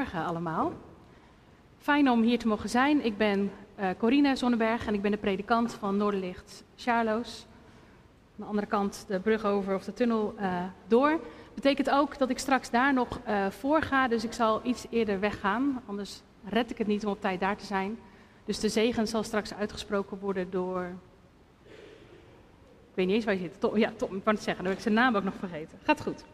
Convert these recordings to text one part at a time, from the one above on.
Goedemorgen allemaal. Fijn om hier te mogen zijn. Ik ben uh, Corine Zonneberg en ik ben de predikant van Noorderlicht Charloes. Aan de andere kant de brug over of de tunnel uh, door. Betekent ook dat ik straks daar nog uh, voor ga, dus ik zal iets eerder weggaan. Anders red ik het niet om op tijd daar te zijn. Dus de zegen zal straks uitgesproken worden door. Ik weet niet eens waar je zit. Tom, ja, Tom, ik wou het zeggen, dan heb ik zijn naam ook nog vergeten. Gaat goed.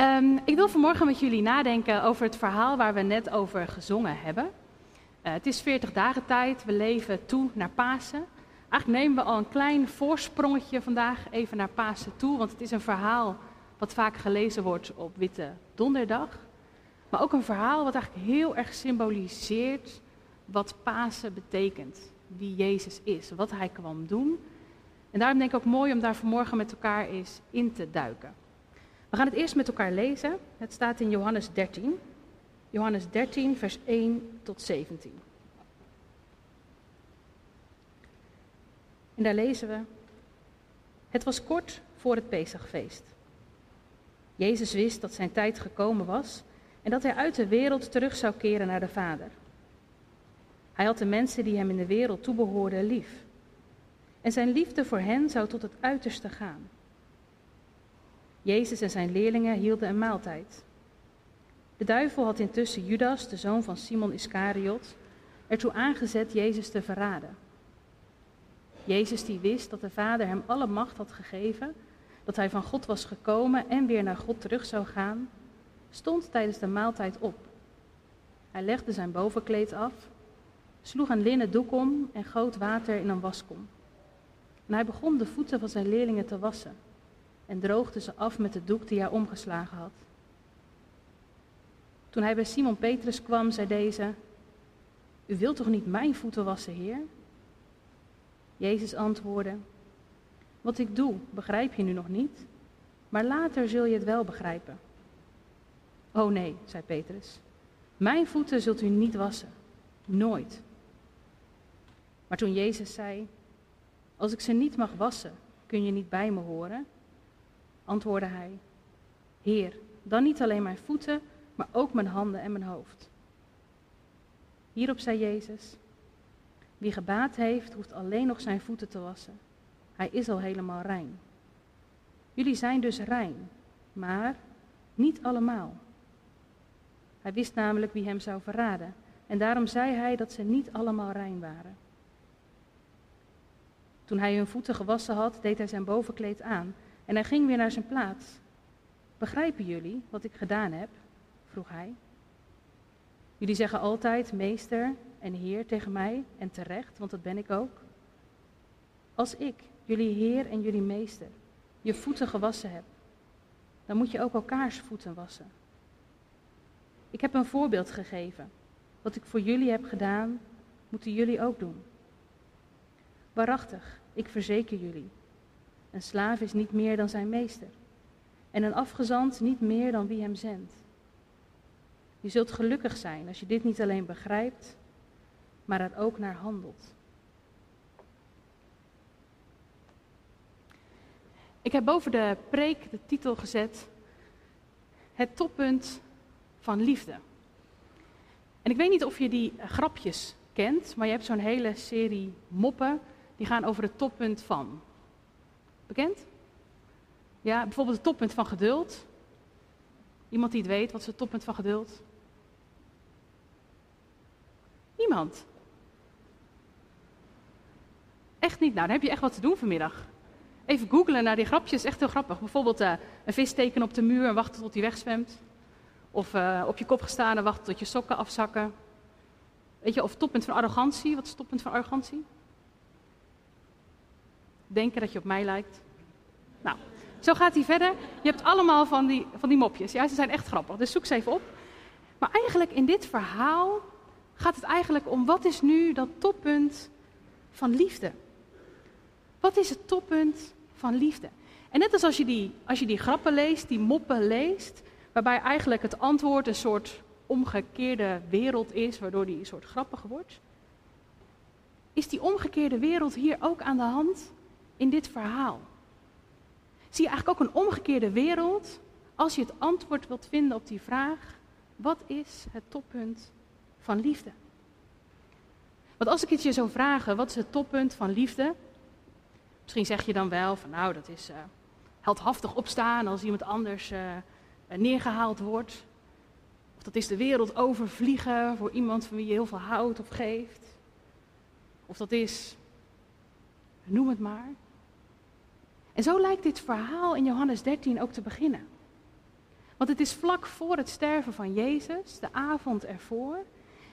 Um, ik wil vanmorgen met jullie nadenken over het verhaal waar we net over gezongen hebben. Uh, het is 40 dagen tijd, we leven toe naar Pasen. Eigenlijk nemen we al een klein voorsprongetje vandaag even naar Pasen toe, want het is een verhaal wat vaak gelezen wordt op Witte Donderdag. Maar ook een verhaal wat eigenlijk heel erg symboliseert wat Pasen betekent. Wie Jezus is, wat hij kwam doen. En daarom denk ik ook mooi om daar vanmorgen met elkaar eens in te duiken. We gaan het eerst met elkaar lezen. Het staat in Johannes 13. Johannes 13, vers 1 tot 17. En daar lezen we. Het was kort voor het Pesachfeest. Jezus wist dat zijn tijd gekomen was en dat hij uit de wereld terug zou keren naar de Vader. Hij had de mensen die hem in de wereld toebehoorden lief. En zijn liefde voor hen zou tot het uiterste gaan. Jezus en zijn leerlingen hielden een maaltijd. De duivel had intussen Judas, de zoon van Simon Iscariot, ertoe aangezet Jezus te verraden. Jezus die wist dat de Vader hem alle macht had gegeven, dat hij van God was gekomen en weer naar God terug zou gaan, stond tijdens de maaltijd op. Hij legde zijn bovenkleed af, sloeg een linnen doek om en goot water in een waskom. En hij begon de voeten van zijn leerlingen te wassen en droogde ze af met de doek die hij omgeslagen had. Toen hij bij Simon Petrus kwam, zei deze: U wilt toch niet mijn voeten wassen, Heer? Jezus antwoordde: Wat ik doe, begrijp je nu nog niet, maar later zul je het wel begrijpen. Oh nee, zei Petrus. Mijn voeten zult u niet wassen. Nooit. Maar toen Jezus zei: Als ik ze niet mag wassen, kun je niet bij me horen antwoordde hij: Heer, dan niet alleen mijn voeten, maar ook mijn handen en mijn hoofd. Hierop zei Jezus: Wie gebaat heeft, hoeft alleen nog zijn voeten te wassen. Hij is al helemaal rein. Jullie zijn dus rein, maar niet allemaal. Hij wist namelijk wie hem zou verraden. En daarom zei hij dat ze niet allemaal rein waren. Toen hij hun voeten gewassen had, deed hij zijn bovenkleed aan en hij ging weer naar zijn plaats. Begrijpen jullie wat ik gedaan heb? vroeg hij. Jullie zeggen altijd meester en heer tegen mij en terecht, want dat ben ik ook. Als ik, jullie heer en jullie meester, je voeten gewassen heb, dan moet je ook elkaars voeten wassen. Ik heb een voorbeeld gegeven. Wat ik voor jullie heb gedaan, moeten jullie ook doen. Waarachtig, ik verzeker jullie. Een slaaf is niet meer dan zijn meester. En een afgezant niet meer dan wie hem zendt. Je zult gelukkig zijn als je dit niet alleen begrijpt, maar er ook naar handelt. Ik heb boven de preek de titel gezet: Het toppunt van liefde. En ik weet niet of je die grapjes kent, maar je hebt zo'n hele serie moppen die gaan over het toppunt van. Bekend? Ja, bijvoorbeeld het toppunt van geduld. Iemand die het weet, wat is het toppunt van geduld? Niemand. Echt niet. Nou, dan heb je echt wat te doen vanmiddag. Even googlen naar die grapjes, echt heel grappig. Bijvoorbeeld uh, een vis tekenen op de muur en wachten tot hij wegzwemt. Of uh, op je kop gestaan en wachten tot je sokken afzakken. Weet je, of toppunt van arrogantie. Wat is het toppunt van arrogantie? Denken dat je op mij lijkt. Nou, zo gaat hij verder. Je hebt allemaal van die, van die mopjes. Ja, ze zijn echt grappig, dus zoek ze even op. Maar eigenlijk in dit verhaal gaat het eigenlijk om wat is nu dat toppunt van liefde? Wat is het toppunt van liefde? En net als als je die, als je die grappen leest, die moppen leest, waarbij eigenlijk het antwoord een soort omgekeerde wereld is, waardoor die een soort grappig wordt, is die omgekeerde wereld hier ook aan de hand in dit verhaal. Zie je eigenlijk ook een omgekeerde wereld als je het antwoord wilt vinden op die vraag: wat is het toppunt van liefde? Want als ik het je zou vragen, wat is het toppunt van liefde? Misschien zeg je dan wel van nou, dat is uh, heldhaftig opstaan als iemand anders uh, neergehaald wordt. Of dat is de wereld overvliegen voor iemand van wie je heel veel houdt of geeft. Of dat is, noem het maar. En zo lijkt dit verhaal in Johannes 13 ook te beginnen. Want het is vlak voor het sterven van Jezus, de avond ervoor.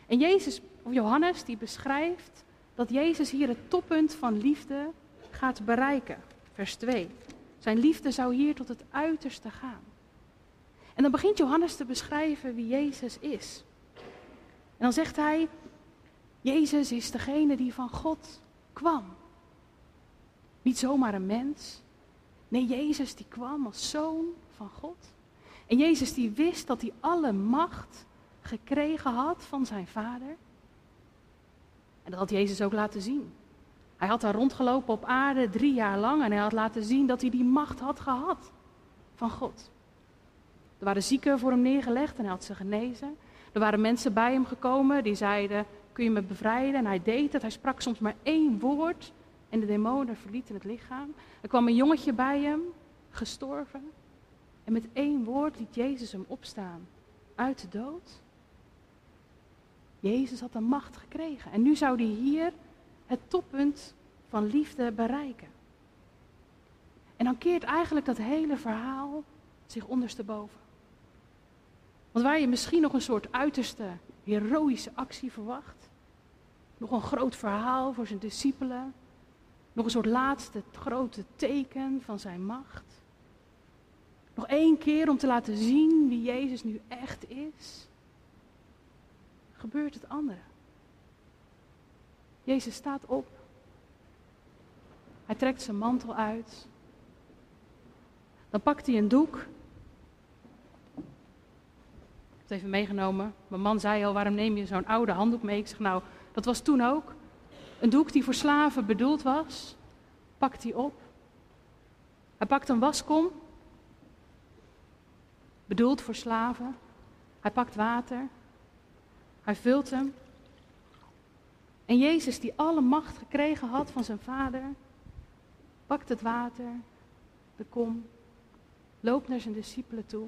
En Jezus, of Johannes, die beschrijft dat Jezus hier het toppunt van liefde gaat bereiken. Vers 2. Zijn liefde zou hier tot het uiterste gaan. En dan begint Johannes te beschrijven wie Jezus is. En dan zegt hij, Jezus is degene die van God kwam. Niet zomaar een mens. Nee, Jezus die kwam als zoon van God. En Jezus die wist dat hij alle macht gekregen had van zijn vader. En dat had Jezus ook laten zien. Hij had daar rondgelopen op aarde drie jaar lang en hij had laten zien dat hij die macht had gehad van God. Er waren zieken voor hem neergelegd en hij had ze genezen. Er waren mensen bij hem gekomen die zeiden, kun je me bevrijden? En hij deed het. Hij sprak soms maar één woord en de demonen verlieten het lichaam. Er kwam een jongetje bij hem, gestorven. En met één woord liet Jezus hem opstaan uit de dood. Jezus had de macht gekregen. En nu zou hij hier het toppunt van liefde bereiken. En dan keert eigenlijk dat hele verhaal zich ondersteboven. Want waar je misschien nog een soort uiterste heroïsche actie verwacht, nog een groot verhaal voor zijn discipelen, nog een soort laatste grote teken van zijn macht. Nog één keer om te laten zien wie Jezus nu echt is, gebeurt het andere. Jezus staat op. Hij trekt zijn mantel uit. Dan pakt hij een doek. Ik heb het even meegenomen. Mijn man zei al, waarom neem je zo'n oude handdoek mee? Ik zeg, nou, dat was toen ook. Een doek die voor slaven bedoeld was, pakt hij op. Hij pakt een waskom, bedoeld voor slaven. Hij pakt water. Hij vult hem. En Jezus, die alle macht gekregen had van zijn vader, pakt het water, de kom, loopt naar zijn discipelen toe,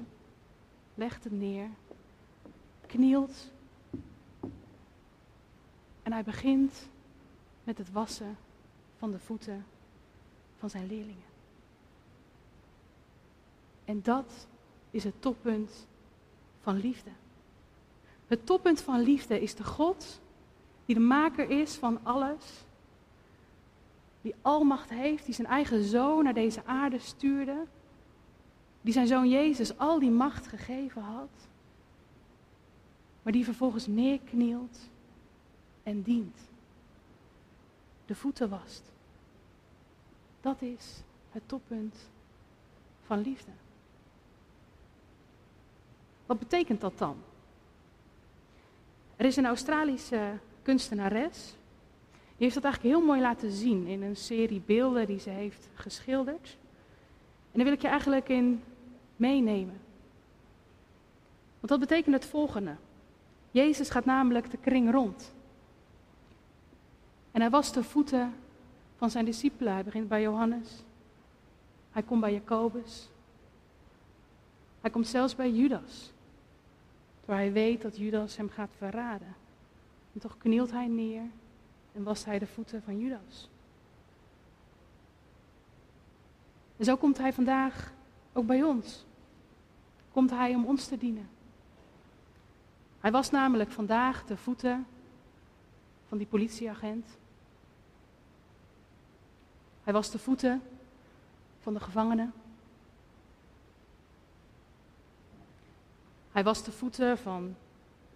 legt het neer, knielt en hij begint met het wassen van de voeten van zijn leerlingen. En dat is het toppunt van liefde. Het toppunt van liefde is de God die de maker is van alles, die almacht heeft, die zijn eigen zoon naar deze aarde stuurde, die zijn zoon Jezus al die macht gegeven had, maar die vervolgens neerknielt en dient. De voeten wast. Dat is het toppunt van liefde. Wat betekent dat dan? Er is een Australische kunstenares. Die heeft dat eigenlijk heel mooi laten zien in een serie beelden die ze heeft geschilderd. En daar wil ik je eigenlijk in meenemen. Want dat betekent het volgende. Jezus gaat namelijk de kring rond. En hij was de voeten van zijn discipelen. Hij begint bij Johannes. Hij komt bij Jacobus. Hij komt zelfs bij Judas. Waar hij weet dat Judas hem gaat verraden. En toch knielt hij neer en wast hij de voeten van Judas. En zo komt hij vandaag ook bij ons. Komt hij om ons te dienen. Hij was namelijk vandaag de voeten van die politieagent. Hij was de voeten van de gevangenen. Hij was de voeten van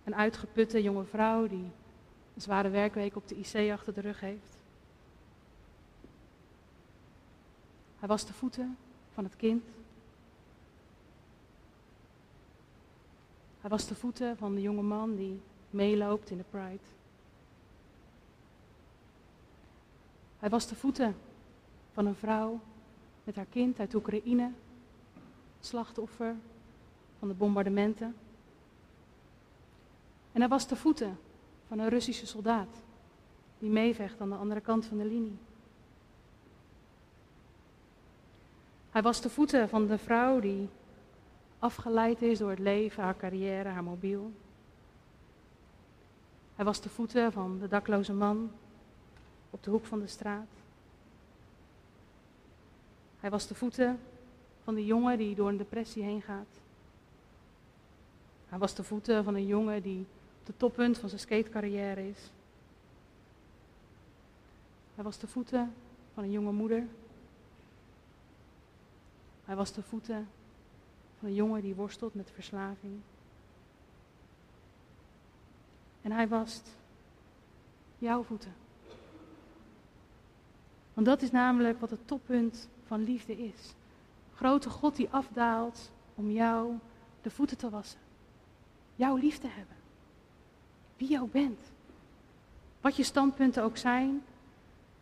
een uitgeputte jonge vrouw die een zware werkweek op de IC achter de rug heeft. Hij was de voeten van het kind. Hij was de voeten van de jonge man die meeloopt in de Pride. Hij was de voeten van een vrouw met haar kind uit Oekraïne, slachtoffer van de bombardementen. En hij was de voeten van een Russische soldaat die meevecht aan de andere kant van de linie. Hij was de voeten van de vrouw die afgeleid is door het leven, haar carrière, haar mobiel. Hij was de voeten van de dakloze man op de hoek van de straat. Hij was de voeten van de jongen die door een depressie heen gaat. Hij was de voeten van een jongen die op de toppunt van zijn skatecarrière is. Hij was de voeten van een jonge moeder. Hij was de voeten van een jongen die worstelt met verslaving. En hij wast jouw voeten. Want dat is namelijk wat het toppunt van liefde is. Grote God die afdaalt om jou de voeten te wassen. Jouw liefde hebben. Wie ook bent. Wat je standpunten ook zijn.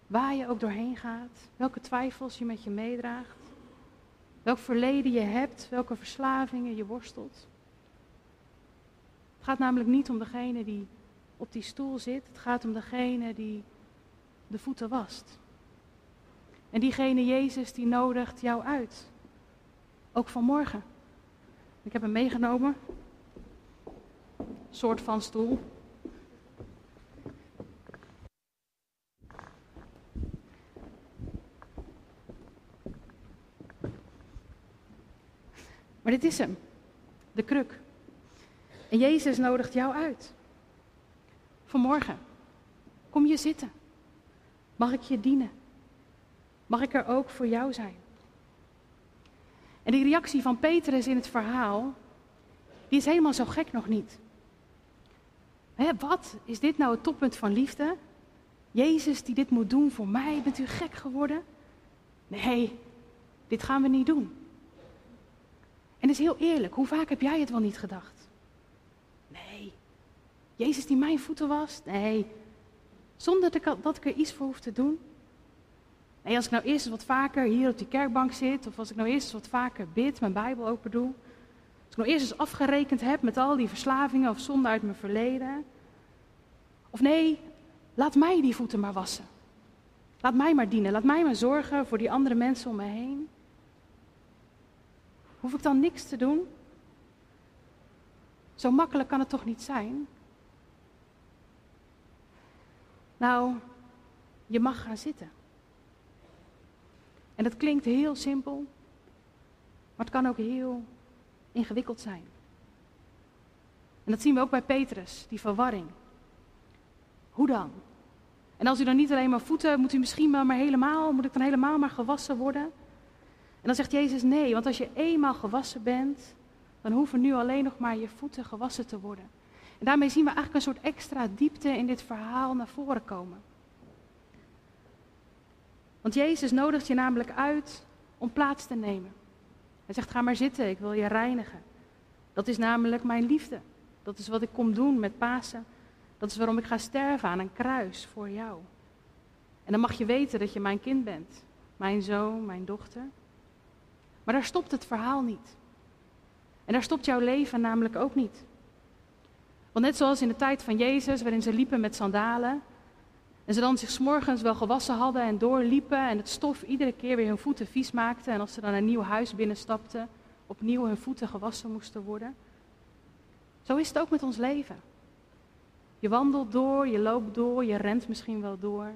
Waar je ook doorheen gaat. Welke twijfels je met je meedraagt. Welk verleden je hebt. Welke verslavingen je worstelt. Het gaat namelijk niet om degene die op die stoel zit. Het gaat om degene die de voeten wast. En diegene Jezus die nodigt jou uit. Ook vanmorgen. Ik heb hem meegenomen. Een soort van stoel. Maar dit is hem. De kruk. En Jezus nodigt jou uit. Vanmorgen. Kom je zitten. Mag ik je dienen? Mag ik er ook voor jou zijn? En die reactie van Petrus in het verhaal, die is helemaal zo gek nog niet. Wat is dit nou het toppunt van liefde? Jezus die dit moet doen voor mij, bent u gek geworden? Nee, dit gaan we niet doen. En is heel eerlijk, hoe vaak heb jij het wel niet gedacht? Nee, Jezus die mijn voeten was? Nee, zonder dat ik er iets voor hoef te doen? Nee, als ik nou eerst wat vaker hier op die kerkbank zit, of als ik nou eerst wat vaker bid, mijn Bijbel open doe, als ik nou eerst eens afgerekend heb met al die verslavingen of zonden uit mijn verleden. Of nee, laat mij die voeten maar wassen. Laat mij maar dienen, laat mij maar zorgen voor die andere mensen om me heen. Hoef ik dan niks te doen? Zo makkelijk kan het toch niet zijn? Nou, je mag gaan zitten. En dat klinkt heel simpel, maar het kan ook heel ingewikkeld zijn. En dat zien we ook bij Petrus, die verwarring. Hoe dan? En als u dan niet alleen maar voeten, moet u misschien maar, maar helemaal, moet ik dan helemaal maar gewassen worden? En dan zegt Jezus nee, want als je eenmaal gewassen bent, dan hoeven nu alleen nog maar je voeten gewassen te worden. En daarmee zien we eigenlijk een soort extra diepte in dit verhaal naar voren komen. Want Jezus nodigt je namelijk uit om plaats te nemen. Hij zegt: Ga maar zitten, ik wil je reinigen. Dat is namelijk mijn liefde. Dat is wat ik kom doen met Pasen. Dat is waarom ik ga sterven aan een kruis voor jou. En dan mag je weten dat je mijn kind bent, mijn zoon, mijn dochter. Maar daar stopt het verhaal niet. En daar stopt jouw leven namelijk ook niet. Want net zoals in de tijd van Jezus, waarin ze liepen met sandalen, en ze dan zich morgens wel gewassen hadden en doorliepen en het stof iedere keer weer hun voeten vies maakte. En als ze dan een nieuw huis binnenstapten, opnieuw hun voeten gewassen moesten worden. Zo is het ook met ons leven. Je wandelt door, je loopt door, je rent misschien wel door.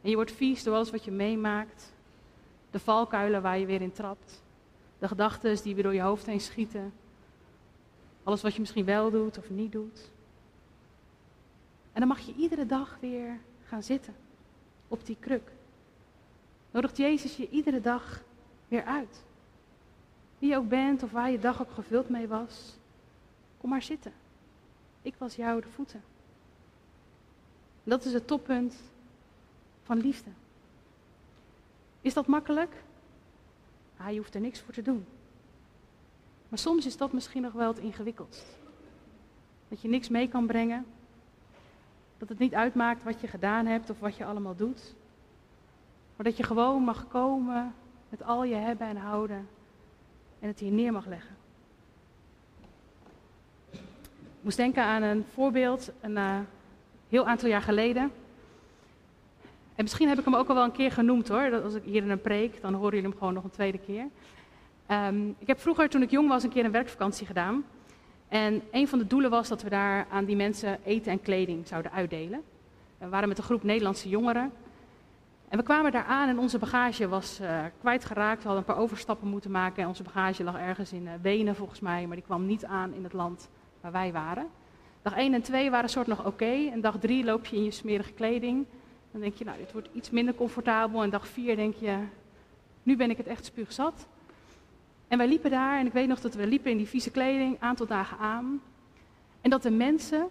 En je wordt vies door alles wat je meemaakt. De valkuilen waar je weer in trapt. De gedachten die weer door je hoofd heen schieten. Alles wat je misschien wel doet of niet doet. En dan mag je iedere dag weer gaan zitten op die kruk. Nodigt Jezus je iedere dag weer uit. Wie je ook bent of waar je dag ook gevuld mee was, kom maar zitten. Ik was jou de voeten. dat is het toppunt van liefde. Is dat makkelijk? Ah, je hoeft er niks voor te doen. Maar soms is dat misschien nog wel het ingewikkeldst. Dat je niks mee kan brengen, dat het niet uitmaakt wat je gedaan hebt of wat je allemaal doet. Maar dat je gewoon mag komen met al je hebben en houden en het hier neer mag leggen. moest denken aan een voorbeeld een uh, heel aantal jaar geleden. En misschien heb ik hem ook al wel een keer genoemd hoor. Dat als ik hier in een preek, dan horen jullie hem gewoon nog een tweede keer. Um, ik heb vroeger, toen ik jong was, een keer een werkvakantie gedaan. En een van de doelen was dat we daar aan die mensen eten en kleding zouden uitdelen. We waren met een groep Nederlandse jongeren. En we kwamen daar aan en onze bagage was uh, kwijtgeraakt. We hadden een paar overstappen moeten maken en onze bagage lag ergens in uh, Wenen volgens mij, maar die kwam niet aan in het land waar wij waren. Dag 1 en 2 waren soort nog oké. En dag 3 loop je in je smerige kleding. Dan denk je, nou, dit wordt iets minder comfortabel. En dag 4 denk je, nu ben ik het echt spuugzat. En wij liepen daar en ik weet nog dat we liepen in die vieze kleding, aantal dagen aan. En dat de mensen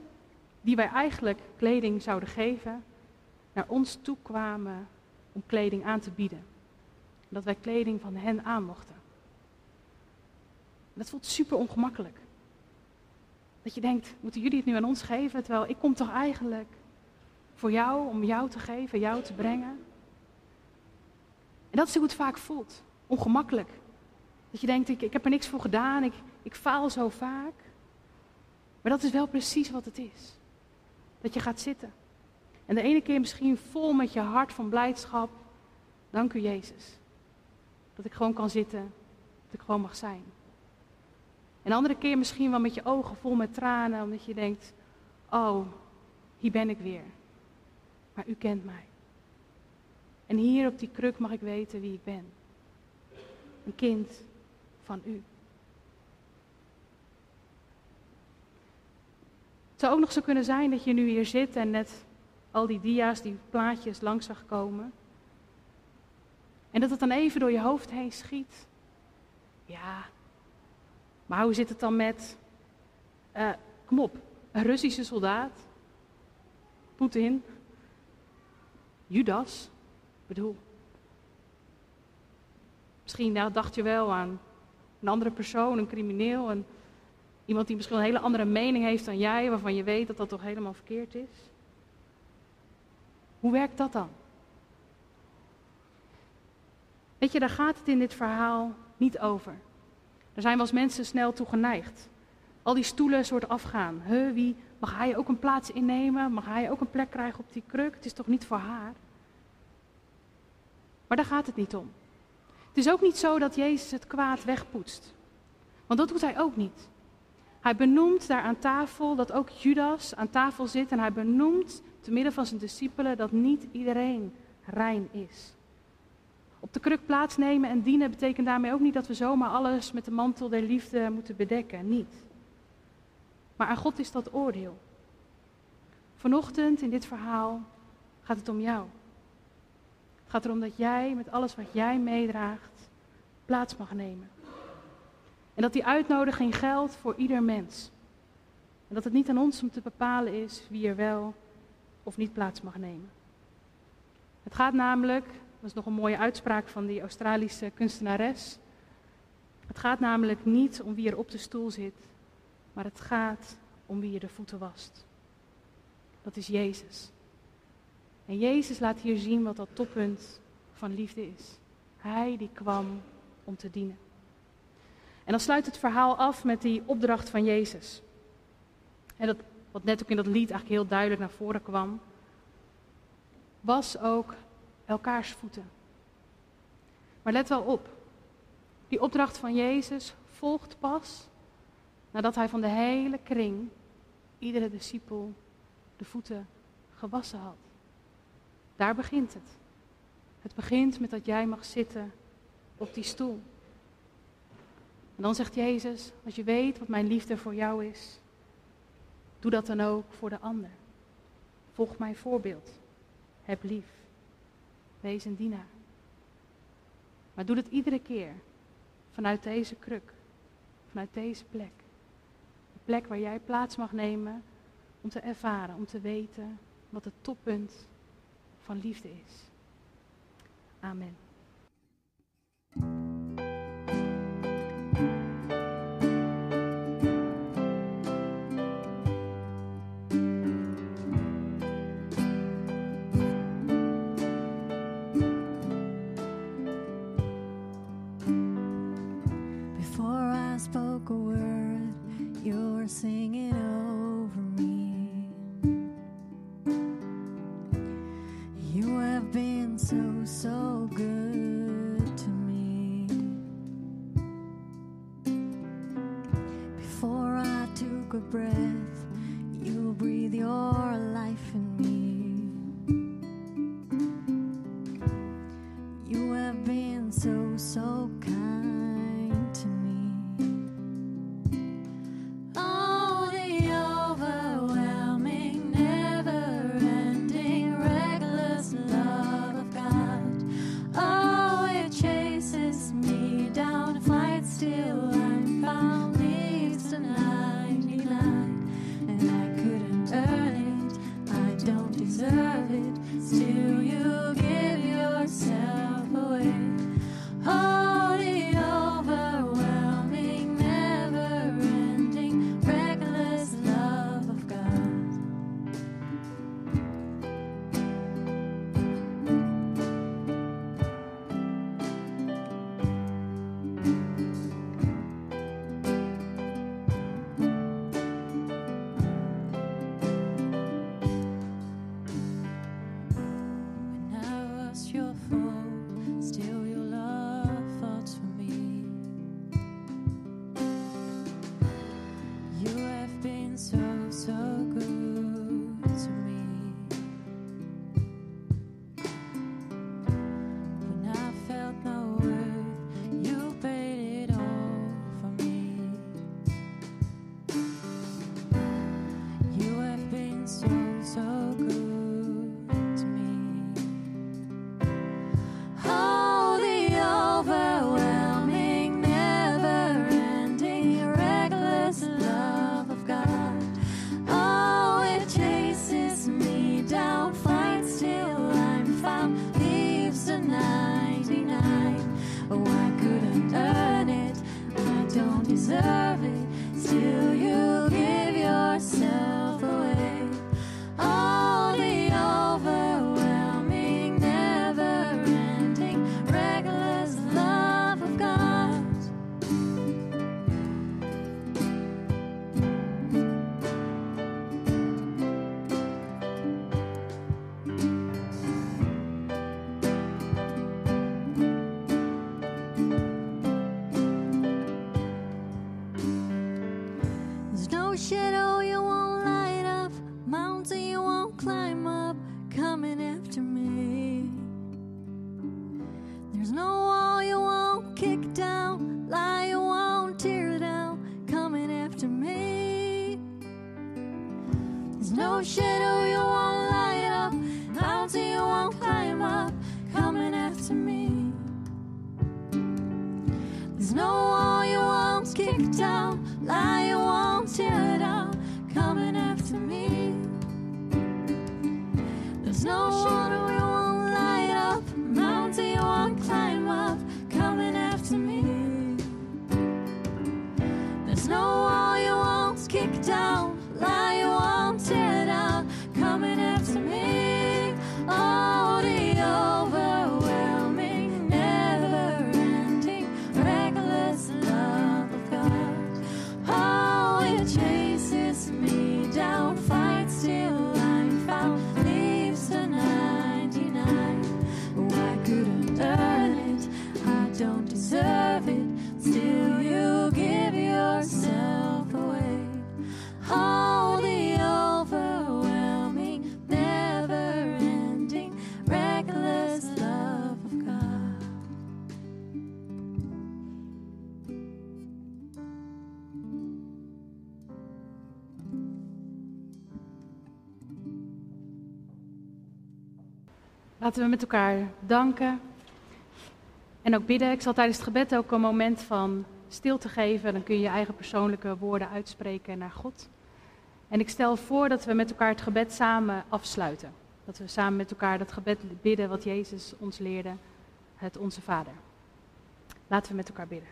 die wij eigenlijk kleding zouden geven, naar ons toe kwamen om kleding aan te bieden. En dat wij kleding van hen aan mochten. Dat voelt super ongemakkelijk. Dat je denkt, moeten jullie het nu aan ons geven? Terwijl ik kom toch eigenlijk voor jou, om jou te geven, jou te brengen. En dat is hoe het vaak voelt. Ongemakkelijk. Dat je denkt, ik, ik heb er niks voor gedaan, ik, ik faal zo vaak. Maar dat is wel precies wat het is. Dat je gaat zitten. En de ene keer misschien vol met je hart van blijdschap. Dank u Jezus. Dat ik gewoon kan zitten. Dat ik gewoon mag zijn. En de andere keer misschien wel met je ogen vol met tranen. Omdat je denkt, oh, hier ben ik weer. Maar u kent mij. En hier op die kruk mag ik weten wie ik ben. Een kind van u. Het zou ook nog zo kunnen zijn dat je nu hier zit en net al die dia's, die plaatjes langs zag komen. En dat het dan even door je hoofd heen schiet. Ja, maar hoe zit het dan met, uh, kom op, een Russische soldaat, Poetin, Judas, bedoel. Misschien nou, dacht je wel aan een andere persoon, een crimineel, iemand die misschien een hele andere mening heeft dan jij, waarvan je weet dat dat toch helemaal verkeerd is. Hoe werkt dat dan? Weet je, daar gaat het in dit verhaal niet over. Daar zijn we als mensen snel toe geneigd. Al die stoelen soort afgaan. He, wie, mag hij ook een plaats innemen? Mag hij ook een plek krijgen op die kruk? Het is toch niet voor haar? Maar daar gaat het niet om. Het is ook niet zo dat Jezus het kwaad wegpoetst. Want dat doet hij ook niet. Hij benoemt daar aan tafel dat ook Judas aan tafel zit en hij benoemt te midden van zijn discipelen dat niet iedereen rein is. Op de kruk plaatsnemen en dienen betekent daarmee ook niet dat we zomaar alles met de mantel der liefde moeten bedekken. Niet. Maar aan God is dat oordeel. Vanochtend in dit verhaal gaat het om jou. Gaat erom dat jij met alles wat jij meedraagt plaats mag nemen. En dat die uitnodiging geldt voor ieder mens. En dat het niet aan ons om te bepalen is wie er wel of niet plaats mag nemen. Het gaat namelijk dat is nog een mooie uitspraak van die Australische kunstenares. Het gaat namelijk niet om wie er op de stoel zit, maar het gaat om wie je de voeten wast. Dat is Jezus. En Jezus laat hier zien wat dat toppunt van liefde is. Hij die kwam om te dienen. En dan sluit het verhaal af met die opdracht van Jezus. En dat, wat net ook in dat lied eigenlijk heel duidelijk naar voren kwam. Was ook elkaars voeten. Maar let wel op, die opdracht van Jezus volgt pas nadat hij van de hele kring, iedere discipel, de voeten gewassen had. Daar begint het. Het begint met dat jij mag zitten op die stoel. En dan zegt Jezus, als je weet wat mijn liefde voor jou is, doe dat dan ook voor de ander. Volg mijn voorbeeld. Heb lief. Wees een dienaar. Maar doe het iedere keer vanuit deze kruk, vanuit deze plek. De plek waar jij plaats mag nemen om te ervaren, om te weten wat het toppunt van liefde is. Amen. me. Laten we met elkaar danken en ook bidden. Ik zal tijdens het gebed ook een moment van stilte geven. Dan kun je je eigen persoonlijke woorden uitspreken naar God. En ik stel voor dat we met elkaar het gebed samen afsluiten. Dat we samen met elkaar dat gebed bidden wat Jezus ons leerde, het Onze Vader. Laten we met elkaar bidden.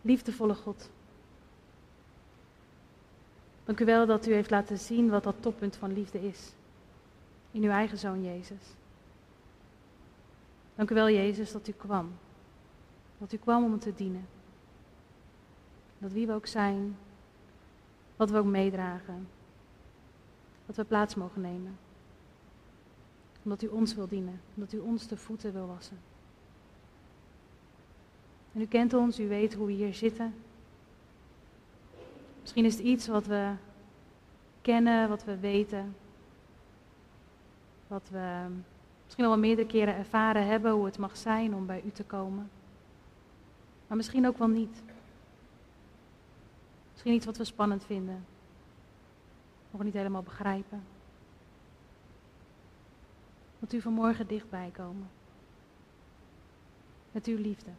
Liefdevolle God. Dank u wel dat u heeft laten zien wat dat toppunt van liefde is. In uw eigen zoon Jezus. Dank u wel, Jezus, dat u kwam. Dat u kwam om te dienen. Dat wie we ook zijn, wat we ook meedragen, dat we plaats mogen nemen. Omdat u ons wil dienen, omdat u ons de voeten wil wassen. En u kent ons, u weet hoe we hier zitten. Misschien is het iets wat we kennen, wat we weten. Wat we misschien al wel meerdere keren ervaren hebben, hoe het mag zijn om bij u te komen. Maar misschien ook wel niet. Misschien iets wat we spannend vinden. Nog niet helemaal begrijpen. Wilt u vanmorgen dichtbij komen? Met uw liefde.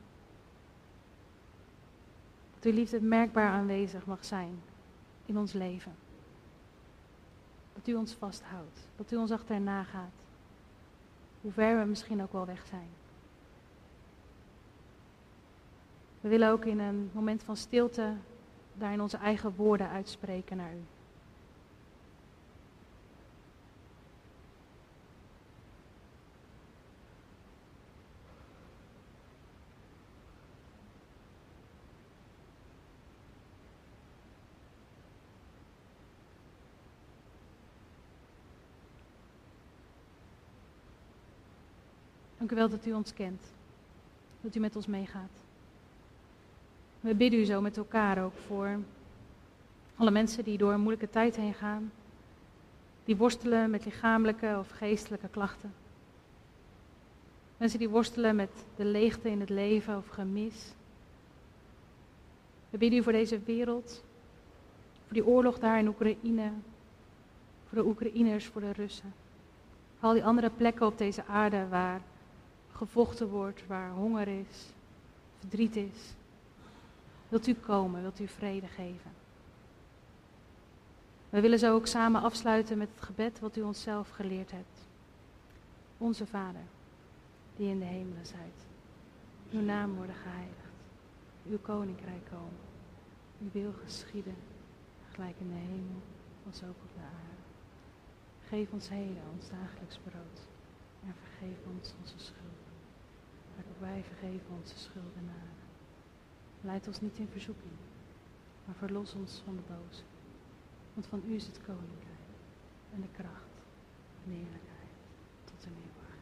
Uw liefde merkbaar aanwezig mag zijn in ons leven. Dat u ons vasthoudt. Dat u ons achterna gaat. Hoe ver we misschien ook wel weg zijn. We willen ook in een moment van stilte daarin onze eigen woorden uitspreken naar u. Dank u wel dat u ons kent. Dat u met ons meegaat. We bidden u zo met elkaar ook voor alle mensen die door een moeilijke tijd heen gaan. Die worstelen met lichamelijke of geestelijke klachten. Mensen die worstelen met de leegte in het leven of gemis. We bidden u voor deze wereld. Voor die oorlog daar in Oekraïne. Voor de Oekraïners, voor de Russen. Voor al die andere plekken op deze aarde waar gevochten wordt, waar honger is, verdriet is. Wilt u komen, wilt u vrede geven? We willen zo ook samen afsluiten met het gebed wat u onszelf geleerd hebt. Onze Vader, die in de hemelen zijt. Uw naam worden geheiligd. Uw koninkrijk komen. Uw wil geschieden, gelijk in de hemel als ook op de aarde. Geef ons heden ons dagelijks brood en vergeef ons onze schulden. Wij vergeven onze schuldenaren. Leid ons niet in verzoeking, maar verlos ons van de boze. Want van u is het koninkrijk en de kracht en de heerlijkheid tot in eeuwigheid.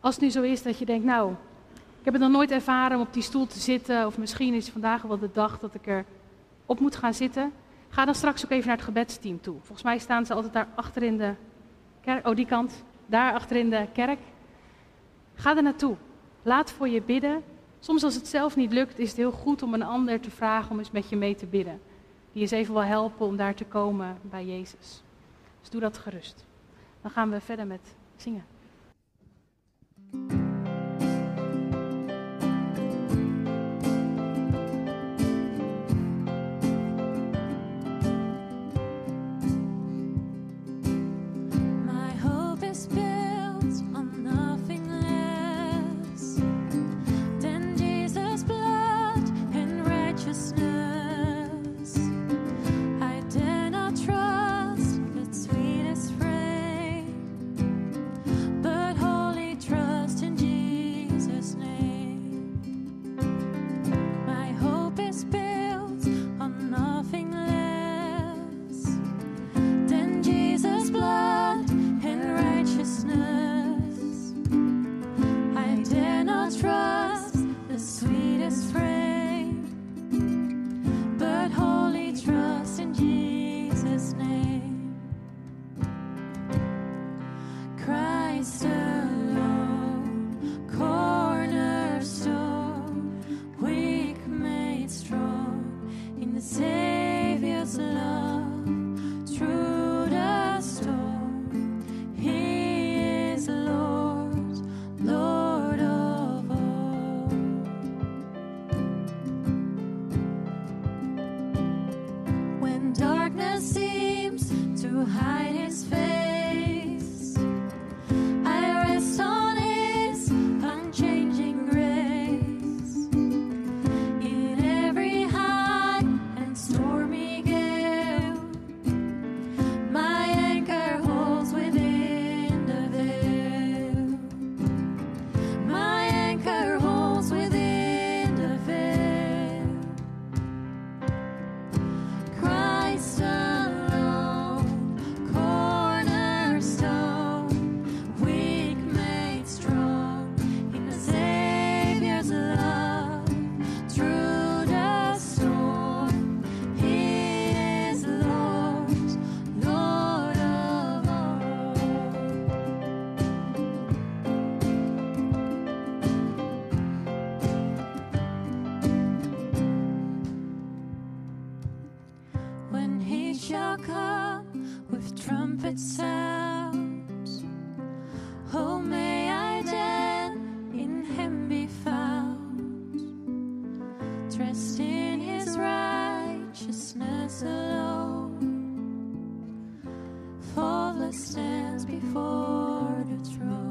Als het nu zo is dat je denkt, nou, ik heb het nog nooit ervaren om op die stoel te zitten, of misschien is vandaag wel de dag dat ik er op moet gaan zitten, ga dan straks ook even naar het gebedsteam toe. Volgens mij staan ze altijd daar achter in de kerk, oh die kant, daar achter in de kerk. Ga er naartoe. Laat voor je bidden. Soms als het zelf niet lukt, is het heel goed om een ander te vragen om eens met je mee te bidden. Die eens even wil helpen om daar te komen bij Jezus. Dus doe dat gerust. Dan gaan we verder met zingen. Rest in his righteousness alone. Faultless stands before the throne.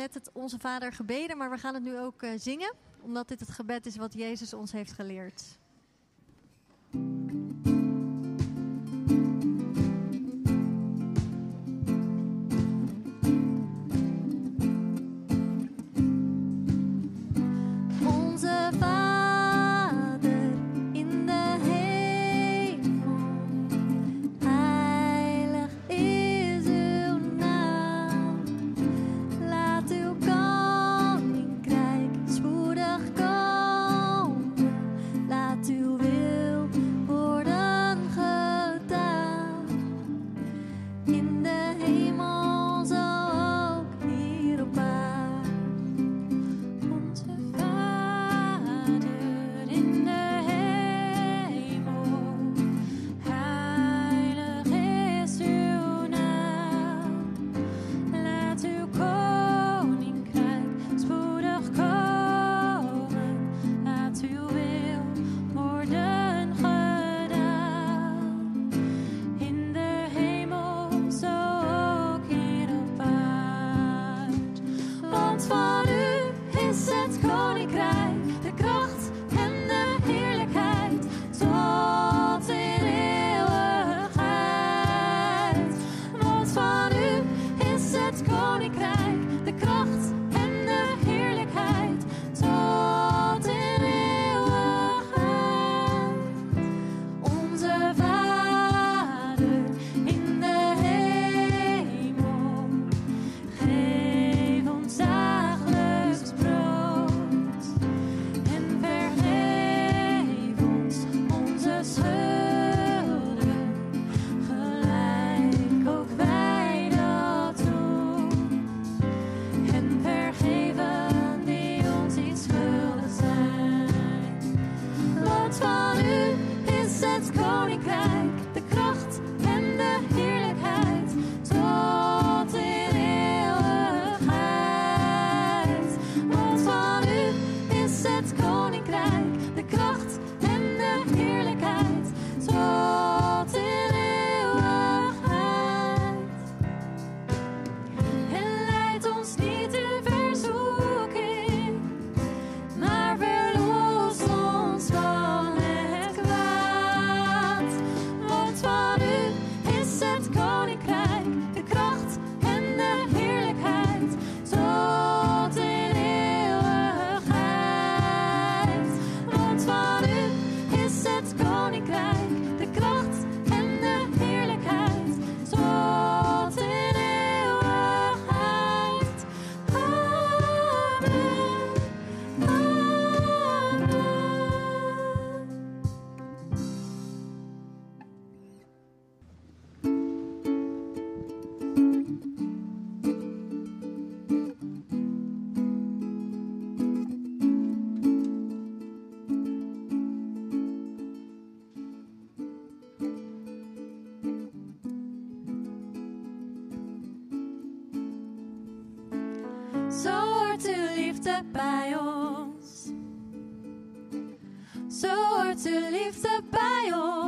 net het Onze Vader gebeden, maar we gaan het nu ook eh, zingen, omdat dit het gebed is wat Jezus ons heeft geleerd. lift up by all.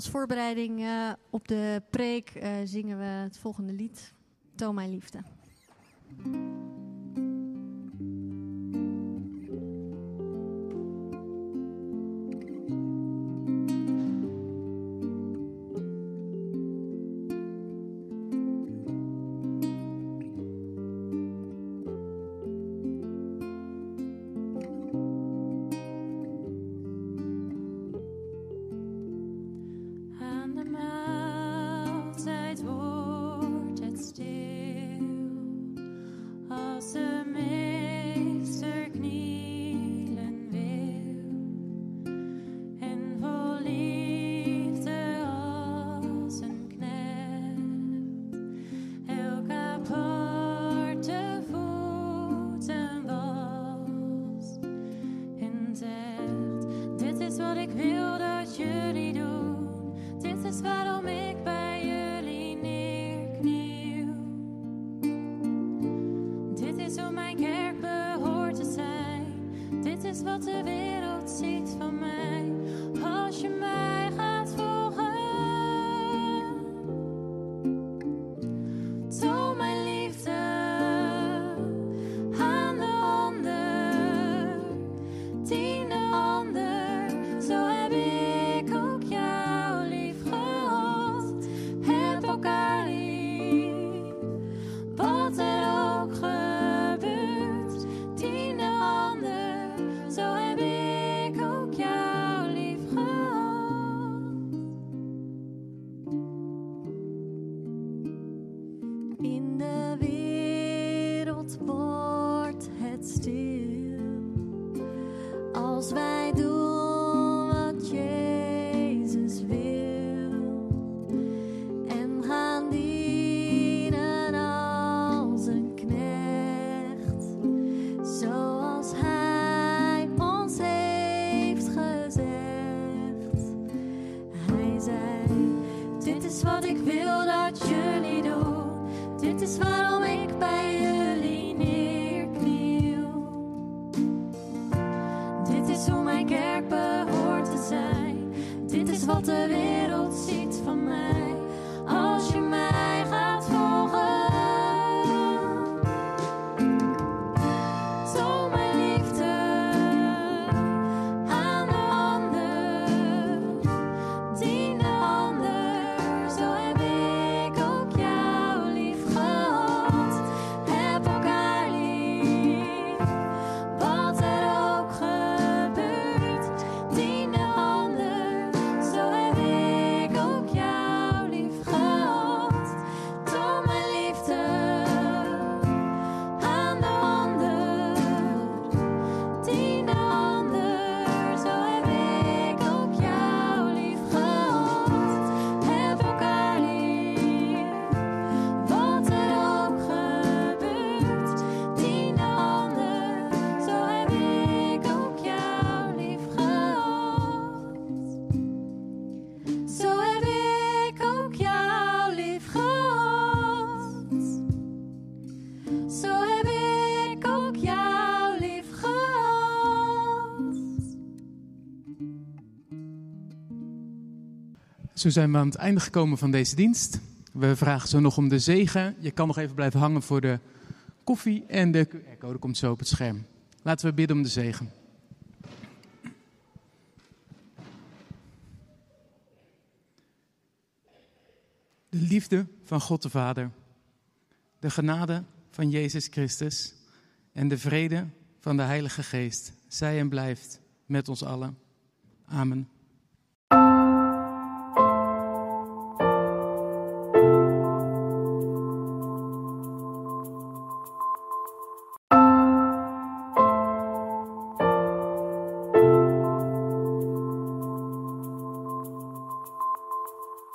als voorbereiding eh, op de preek eh, zingen we het volgende lied, Toon mijn liefde. Zo zijn we aan het einde gekomen van deze dienst. We vragen zo nog om de zegen. Je kan nog even blijven hangen voor de koffie en de QR-code komt zo op het scherm. Laten we bidden om de zegen. De liefde van God de Vader, de genade van Jezus Christus en de vrede van de Heilige Geest zij en blijft met ons allen. Amen.